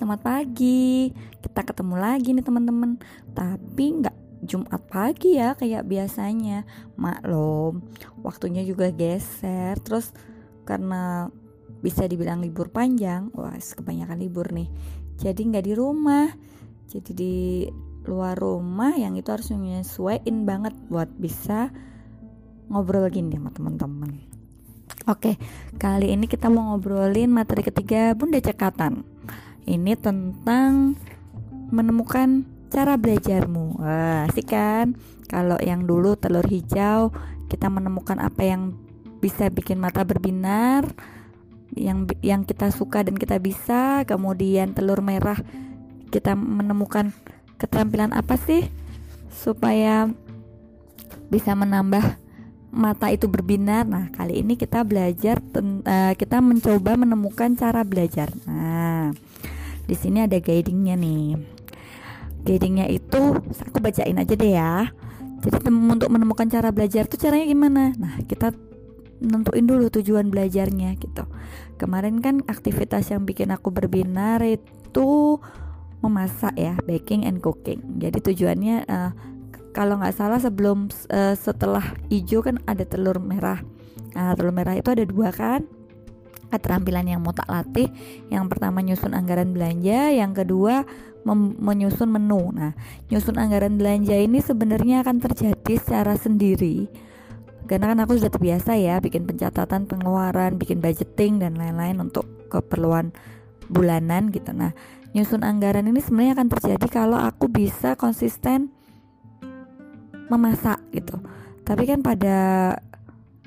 selamat pagi. Kita ketemu lagi nih teman-teman. Tapi nggak Jumat pagi ya kayak biasanya. Maklum, waktunya juga geser. Terus karena bisa dibilang libur panjang, wah kebanyakan libur nih. Jadi nggak di rumah. Jadi di luar rumah yang itu harus menyesuaikan banget buat bisa ngobrol gini sama teman-teman. Oke, kali ini kita mau ngobrolin materi ketiga Bunda Cekatan. Ini tentang menemukan cara belajarmu. Wah, asik kan? Kalau yang dulu telur hijau, kita menemukan apa yang bisa bikin mata berbinar, yang yang kita suka dan kita bisa. Kemudian telur merah, kita menemukan keterampilan apa sih supaya bisa menambah mata itu berbinar. Nah, kali ini kita belajar uh, kita mencoba menemukan cara belajar. Nah, di sini ada guidingnya nih. Guidingnya itu aku bacain aja deh ya. Jadi untuk menemukan cara belajar itu caranya gimana? Nah, kita nentuin dulu tujuan belajarnya gitu. Kemarin kan aktivitas yang bikin aku berbinar itu memasak ya, baking and cooking. Jadi tujuannya uh, kalau nggak salah sebelum uh, setelah hijau kan ada telur merah. Nah, telur merah itu ada dua kan? Keterampilan yang mau tak latih. Yang pertama nyusun anggaran belanja, yang kedua menyusun menu. Nah, nyusun anggaran belanja ini sebenarnya akan terjadi secara sendiri. Karena kan aku sudah terbiasa ya bikin pencatatan pengeluaran, bikin budgeting dan lain-lain untuk keperluan bulanan gitu. Nah, nyusun anggaran ini sebenarnya akan terjadi kalau aku bisa konsisten memasak gitu. Tapi kan pada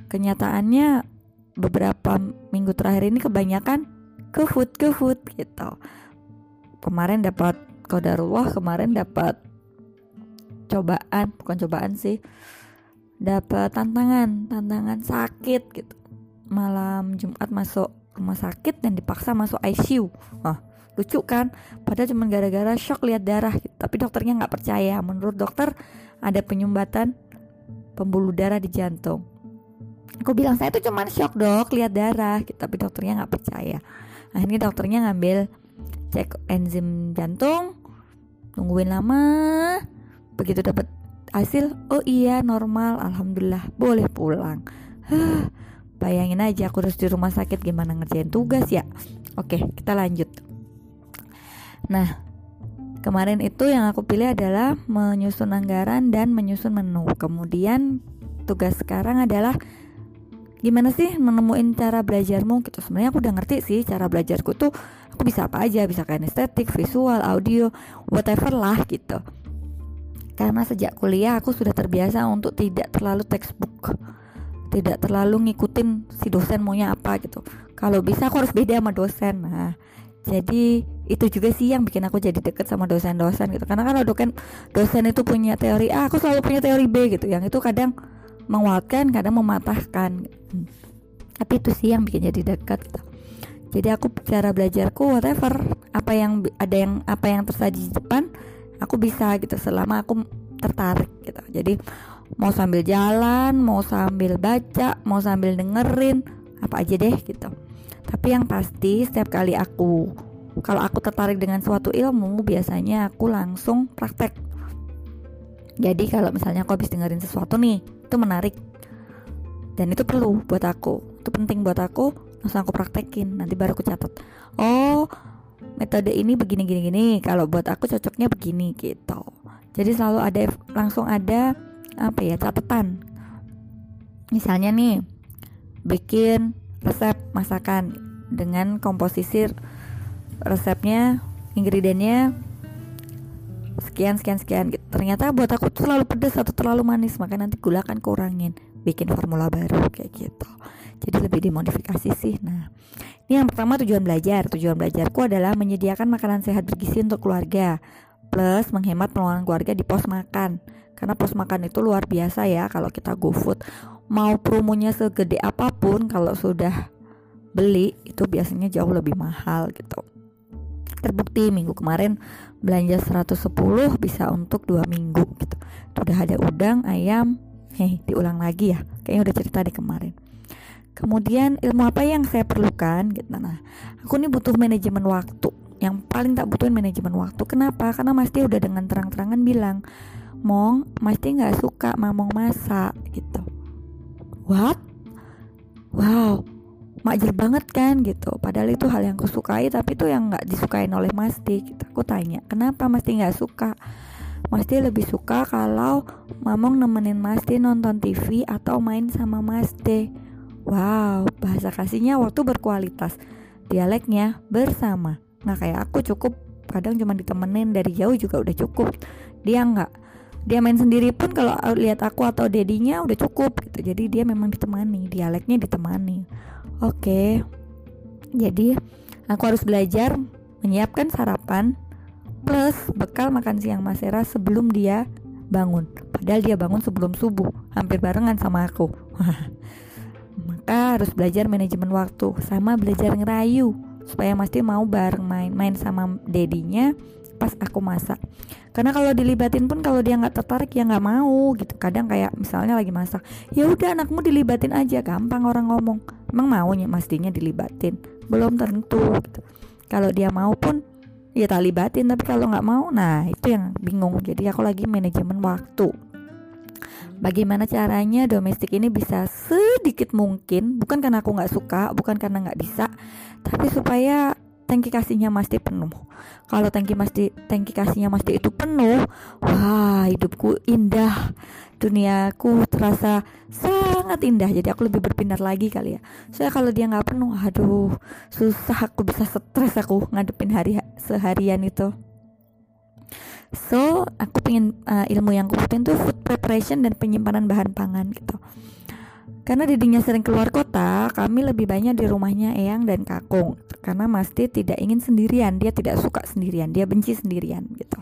kenyataannya beberapa minggu terakhir ini kebanyakan ke food ke food gitu. Kemarin dapat kodarullah kemarin dapat cobaan bukan cobaan sih dapat tantangan tantangan sakit gitu. Malam Jumat masuk rumah sakit dan dipaksa masuk ICU Wah, lucu kan? Padahal cuma gara-gara shock lihat darah gitu. tapi dokternya nggak percaya. Menurut dokter ada penyumbatan pembuluh darah di jantung aku bilang saya tuh cuman shock dok lihat darah. Gitu. tapi dokternya nggak percaya. Akhirnya dokternya ngambil cek enzim jantung nungguin lama begitu dapat hasil oh iya normal alhamdulillah boleh pulang. Huh, bayangin aja aku harus di rumah sakit gimana ngerjain tugas ya? Oke kita lanjut. Nah kemarin itu yang aku pilih adalah menyusun anggaran dan menyusun menu. Kemudian tugas sekarang adalah gimana sih menemuin cara belajarmu gitu? Sebenarnya aku udah ngerti sih cara belajarku tuh aku bisa apa aja bisa kayak estetik visual audio whatever lah gitu. Karena sejak kuliah aku sudah terbiasa untuk tidak terlalu textbook tidak terlalu ngikutin si dosen maunya apa gitu. Kalau bisa aku harus beda sama dosen. Nah jadi itu juga sih yang bikin aku jadi deket sama dosen-dosen gitu. Karena kan dosen dosen itu punya teori A aku selalu punya teori B gitu. Yang itu kadang menguatkan kadang mematahkan. Tapi itu sih yang bikin jadi dekat gitu. jadi aku cara belajarku whatever apa yang ada yang apa yang tersaji di depan aku bisa gitu selama aku tertarik gitu. Jadi mau sambil jalan mau sambil baca mau sambil dengerin apa aja deh gitu. Tapi yang pasti setiap kali aku kalau aku tertarik dengan suatu ilmu biasanya aku langsung praktek. Jadi kalau misalnya aku habis dengerin sesuatu nih itu menarik. Dan itu perlu buat aku. Itu penting buat aku langsung aku praktekin nanti baru aku catat. Oh metode ini begini gini gini. Kalau buat aku cocoknya begini gitu. Jadi selalu ada langsung ada apa ya catatan. Misalnya nih bikin resep masakan dengan komposisi resepnya ingredientnya sekian sekian sekian gitu. Ternyata buat aku terlalu pedas atau terlalu manis maka nanti gula akan kurangin bikin formula baru kayak gitu. Jadi lebih dimodifikasi sih nah. Ini yang pertama tujuan belajar. Tujuan belajarku adalah menyediakan makanan sehat bergizi untuk keluarga plus menghemat pengeluaran keluarga di pos makan. Karena pos makan itu luar biasa ya kalau kita go food. Mau promonya segede apa pun kalau sudah beli itu biasanya jauh lebih mahal gitu. Terbukti minggu kemarin belanja 110 bisa untuk dua minggu gitu. Udah ada udang ayam hei diulang lagi ya. Kayaknya udah cerita di kemarin. Kemudian ilmu apa yang saya perlukan gitu. Nah aku nih butuh manajemen waktu. Yang paling tak butuhin manajemen waktu. Kenapa? Karena Mas udah dengan terang-terangan bilang Mong Mas nggak suka mamong masak gitu. What? Wow makjir banget kan gitu. Padahal itu hal yang aku sukai tapi itu yang nggak disukain oleh Mas gitu. Aku tanya kenapa Mas nggak suka? Mas lebih suka kalau mamong nemenin Mas nonton TV atau main sama Mas wow bahasa kasihnya waktu berkualitas dialeknya bersama. Nah kayak aku cukup. Kadang cuma ditemenin dari jauh juga udah cukup. Dia nggak dia main sendiri pun kalau lihat aku atau dedinya udah cukup gitu. Jadi dia memang ditemani dialeknya ditemani oke. Jadi aku harus belajar menyiapkan sarapan plus bekal makan siang Mas Era sebelum dia bangun. Padahal dia bangun sebelum subuh hampir barengan sama aku. Maka harus belajar manajemen waktu sama belajar ngerayu supaya Masti mau bareng main-main sama dedinya pas aku masak. Karena kalau dilibatin pun kalau dia nggak tertarik ya nggak mau gitu. Kadang kayak misalnya lagi masak ya udah anakmu dilibatin aja. Gampang orang ngomong. Emang maunya mastinya dilibatin. Belum tentu gitu. Kalau dia mau pun ya tak libatin. Tapi kalau nggak mau nah itu yang bingung. Jadi aku lagi manajemen waktu. Bagaimana caranya domestik ini bisa sedikit mungkin bukan karena aku nggak suka bukan karena nggak bisa tapi supaya tangki kasihnya mesti penuh. Kalau tangki mesti tangki kasihnya mesti itu penuh wah hidupku indah. Duniaku terasa sangat indah. Jadi aku lebih berpindah lagi kali ya. Saya kalau dia nggak penuh aduh susah aku bisa stres aku ngadepin hari seharian itu. So aku pengen uh, ilmu yang aku butuhin tuh food preparation dan penyimpanan bahan pangan gitu. Karena didinya sering keluar kota, kami lebih banyak di rumahnya Eyang dan Kakung. Karena Masti tidak ingin sendirian, dia tidak suka sendirian, dia benci sendirian gitu.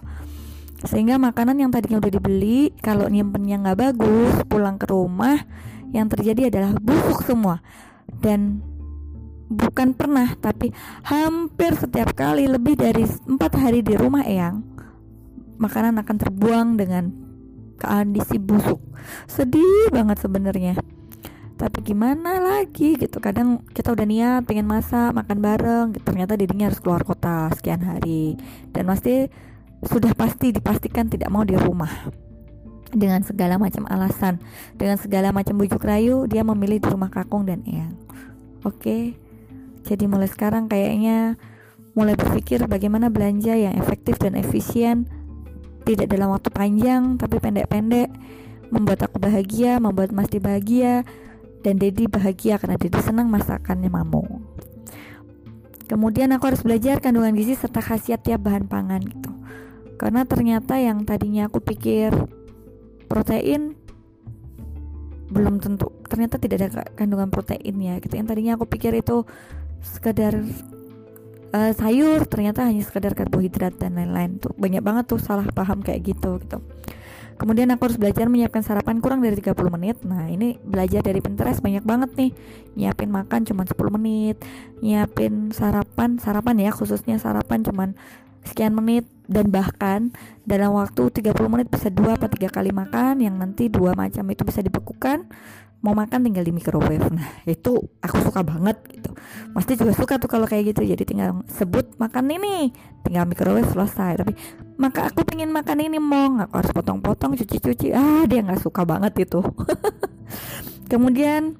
Sehingga makanan yang tadinya udah dibeli, kalau nyimpennya nggak bagus, pulang ke rumah, yang terjadi adalah busuk semua. Dan bukan pernah, tapi hampir setiap kali lebih dari empat hari di rumah Eyang, makanan akan terbuang dengan kondisi busuk sedih banget sebenarnya tapi gimana lagi? Gitu. Kadang kita udah niat pengen masak makan bareng gitu. ternyata dirinya harus keluar kota sekian hari. Dan pasti sudah pasti dipastikan tidak mau di rumah. Dengan segala macam alasan. Dengan segala macam bujuk rayu dia memilih di rumah kakung dan eyang. Oke? Jadi mulai sekarang kayaknya mulai berpikir bagaimana belanja yang efektif dan efisien. Tidak dalam waktu panjang tapi pendek-pendek. Membuat aku bahagia membuat Mas bahagia dan Dedi bahagia karena Dedi senang masakannya Mamu. Kemudian aku harus belajar kandungan gizi serta khasiat tiap bahan pangan gitu. Karena ternyata yang tadinya aku pikir protein belum tentu ternyata tidak ada kandungan protein ya gitu. Yang tadinya aku pikir itu sekedar uh, sayur ternyata hanya sekedar karbohidrat dan lain-lain tuh. Banyak banget tuh salah paham kayak gitu gitu kemudian aku harus belajar menyiapkan sarapan kurang dari 30 menit. Nah ini belajar dari Pinterest banyak banget nih. Nyiapin makan cuma 10 menit. Nyiapin sarapan sarapan ya khususnya sarapan cuman sekian menit. Dan bahkan dalam waktu 30 menit bisa dua atau tiga kali makan. Yang nanti dua macam itu bisa dibekukan. Mau makan tinggal di microwave. Nah itu aku suka banget gitu. Pasti juga suka tuh kalau kayak gitu. Jadi tinggal sebut makan ini. Tinggal microwave selesai. Tapi maka aku pengen makan ini mong. Aku harus potong-potong cuci-cuci. Ah dia nggak suka banget itu. Kemudian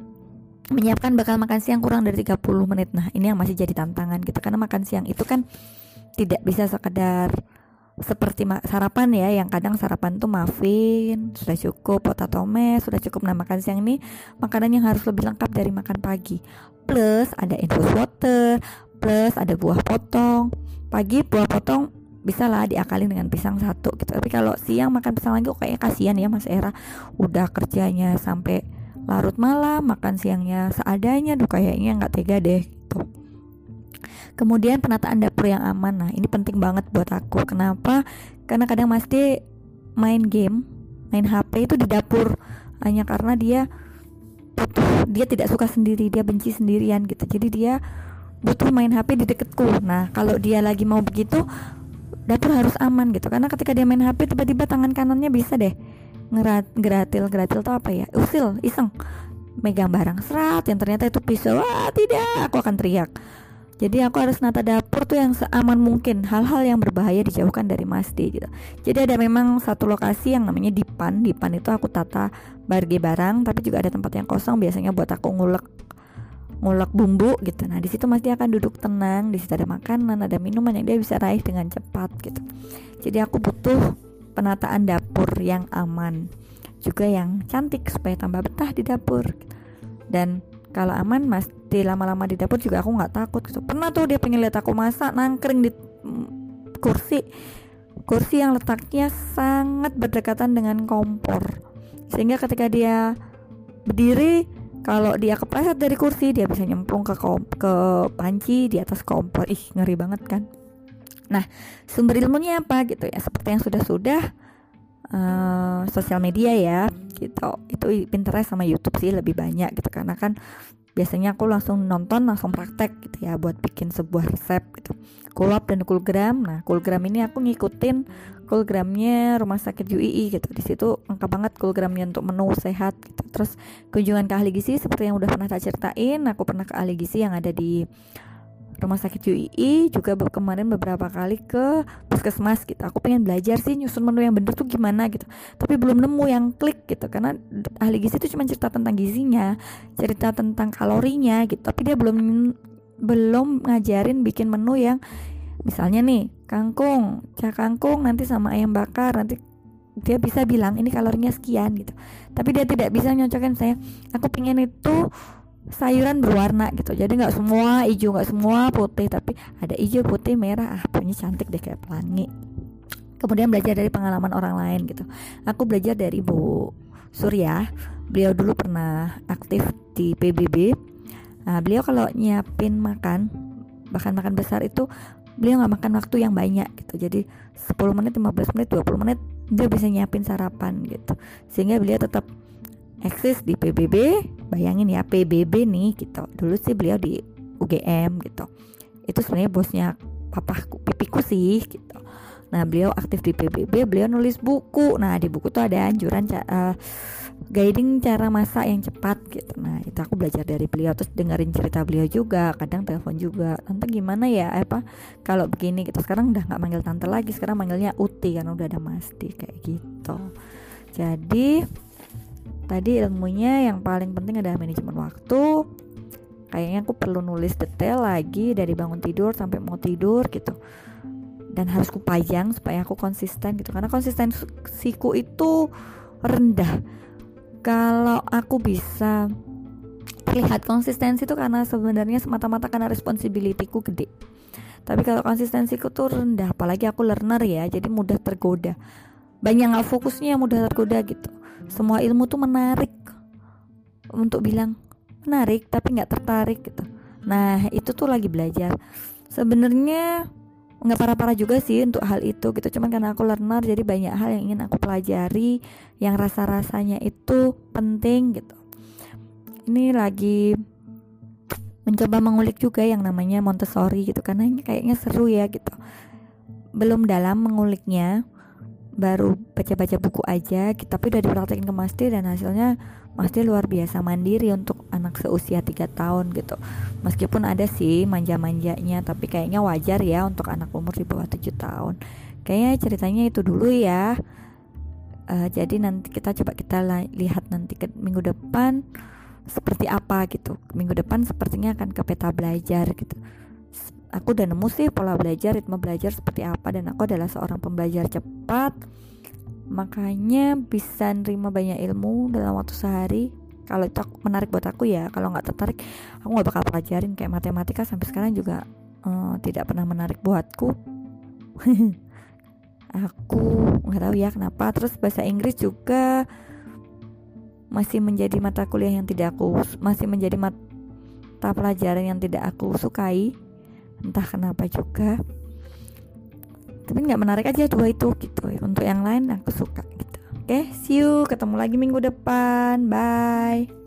menyiapkan bakal makan siang kurang dari 30 menit. Nah ini yang masih jadi tantangan gitu karena makan siang itu kan tidak bisa sekedar seperti sarapan ya yang kadang sarapan tuh muffin sudah cukup potato mash sudah cukup. Nah makan siang ini makanan yang harus lebih lengkap dari makan pagi. Plus ada infus water plus ada buah potong. Pagi buah potong bisa lah diakalin dengan pisang satu gitu tapi kalau siang makan pisang lagi kok kayaknya kasihan ya mas Era udah kerjanya sampai larut malam makan siangnya seadanya tuh kayaknya nggak tega deh gitu Kemudian penataan dapur yang aman. Nah, ini penting banget buat aku. Kenapa? Karena kadang Masti main game, main HP itu di dapur hanya karena dia butuh dia tidak suka sendiri, dia benci sendirian gitu. Jadi dia butuh main HP di deketku. Nah, kalau dia lagi mau begitu, dapur harus aman gitu. Karena ketika dia main HP tiba-tiba tangan kanannya bisa deh ngerat geratil geratil tuh apa ya? Usil iseng. Megang barang serat yang ternyata itu pisau. Wah tidak aku akan teriak. Jadi aku harus nata dapur tuh yang seaman mungkin. Hal-hal yang berbahaya dijauhkan dari Masdi gitu. Jadi ada memang satu lokasi yang namanya dipan. Dipan itu aku tata barge barang tapi juga ada tempat yang kosong. Biasanya buat aku ngulek ngulek bumbu gitu. Nah di situ Masdi akan duduk tenang di situ ada makanan ada minuman yang dia bisa raih dengan cepat gitu. Jadi aku butuh penataan dapur yang aman juga yang cantik supaya tambah betah di dapur. Dan kalau aman mas di lama-lama di dapur juga aku nggak takut gitu. Pernah tuh dia pengen lihat aku masak nangkring di mm, kursi. Kursi yang letaknya sangat berdekatan dengan kompor. Sehingga ketika dia berdiri kalau dia kepleset dari kursi dia bisa nyemplung ke ke panci di atas kompor. Ih ngeri banget kan? Nah sumber ilmunya apa gitu ya? Seperti yang sudah sudah uh, sosial media ya gitu. Itu Pinterest sama YouTube sih lebih banyak gitu. Karena kan biasanya aku langsung nonton langsung praktek gitu ya buat bikin sebuah resep gitu Kulap dan Kulgram. Nah Kulgram ini aku ngikutin Kulgramnya rumah sakit UII gitu. Di situ lengkap banget Kulgramnya untuk menu sehat gitu. Terus kunjungan ke ahli gizi seperti yang udah pernah tak ceritain aku pernah ke ahli gizi yang ada di rumah sakit UII juga kemarin beberapa kali ke puskesmas gitu. Aku pengen belajar sih nyusun menu yang bener tuh gimana gitu. Tapi belum nemu yang klik gitu karena ahli gizi itu cuma cerita tentang gizinya cerita tentang kalorinya gitu. Tapi dia belum belum ngajarin bikin menu yang misalnya nih kangkung. Cah kangkung nanti sama ayam bakar nanti dia bisa bilang ini kalorinya sekian gitu. Tapi dia tidak bisa nyocokin saya aku pengen itu sayuran berwarna gitu. Jadi nggak semua hijau nggak semua putih tapi ada hijau putih merah. Ah punya cantik deh kayak pelangi. Kemudian belajar dari pengalaman orang lain gitu. Aku belajar dari Bu Surya. Beliau dulu pernah aktif di PBB nah beliau kalau nyiapin makan bahkan makan besar itu beliau nggak makan waktu yang banyak gitu. Jadi 10 menit 15 menit 20 menit dia bisa nyiapin sarapan gitu. Sehingga beliau tetap eksis di PBB bayangin ya PBB nih gitu. Dulu sih beliau di UGM gitu. Itu sebenarnya bosnya papaku pipiku sih gitu. Nah beliau aktif di PBB beliau nulis buku. Nah di buku tuh ada anjuran uh, guiding cara masak yang cepat gitu. Nah itu aku belajar dari beliau terus dengerin cerita beliau juga kadang telepon juga. Tante gimana ya? Apa kalau begini gitu. Sekarang udah nggak manggil tante lagi sekarang manggilnya Uti karena udah ada Masdi kayak gitu. Jadi tadi ilmunya yang paling penting adalah manajemen waktu. Kayaknya aku perlu nulis detail lagi dari bangun tidur sampai mau tidur gitu. Dan harus kupajang supaya aku konsisten gitu. Karena konsistensiku itu rendah kalau aku bisa terlihat konsistensi itu karena sebenarnya semata-mata karena responsibilityku gede. Tapi kalau konsistensiku tuh rendah apalagi aku learner ya jadi mudah tergoda. Banyak nggak fokusnya mudah tergoda gitu. Semua ilmu tuh menarik. Untuk bilang menarik tapi nggak tertarik gitu. Nah itu tuh lagi belajar. Sebenarnya nggak parah-parah juga sih untuk hal itu gitu. Cuman karena aku learner jadi banyak hal yang ingin aku pelajari yang rasa-rasanya itu penting gitu. Ini lagi mencoba mengulik juga yang namanya Montessori gitu karena kayaknya seru ya gitu. Belum dalam menguliknya baru baca-baca buku aja tapi udah dipraktekin ke Masdi dan hasilnya Masdi luar biasa mandiri untuk anak seusia 3 tahun gitu. Meskipun ada sih manja-manjanya tapi kayaknya wajar ya untuk anak umur di bawah 7 tahun. Kayaknya ceritanya itu dulu ya. Uh, jadi nanti kita coba kita lihat nanti ke minggu depan seperti apa gitu. Minggu depan sepertinya akan ke peta belajar gitu. Aku udah nemu sih pola belajar ritme belajar seperti apa dan aku adalah seorang pembelajar cepat makanya bisa nerima banyak ilmu dalam waktu sehari. Kalau itu menarik buat aku ya. Kalau nggak tertarik aku nggak bakal pelajarin. Kayak matematika sampai sekarang juga uh, tidak pernah menarik buatku. Aku nggak tahu ya kenapa. Terus bahasa Inggris juga masih menjadi mata kuliah yang tidak aku masih menjadi mata pelajaran yang tidak aku sukai. Entah kenapa juga tapi nggak menarik aja dua itu gitu. Ya untuk yang lain aku suka gitu. Oke okay, see you. Ketemu lagi minggu depan. Bye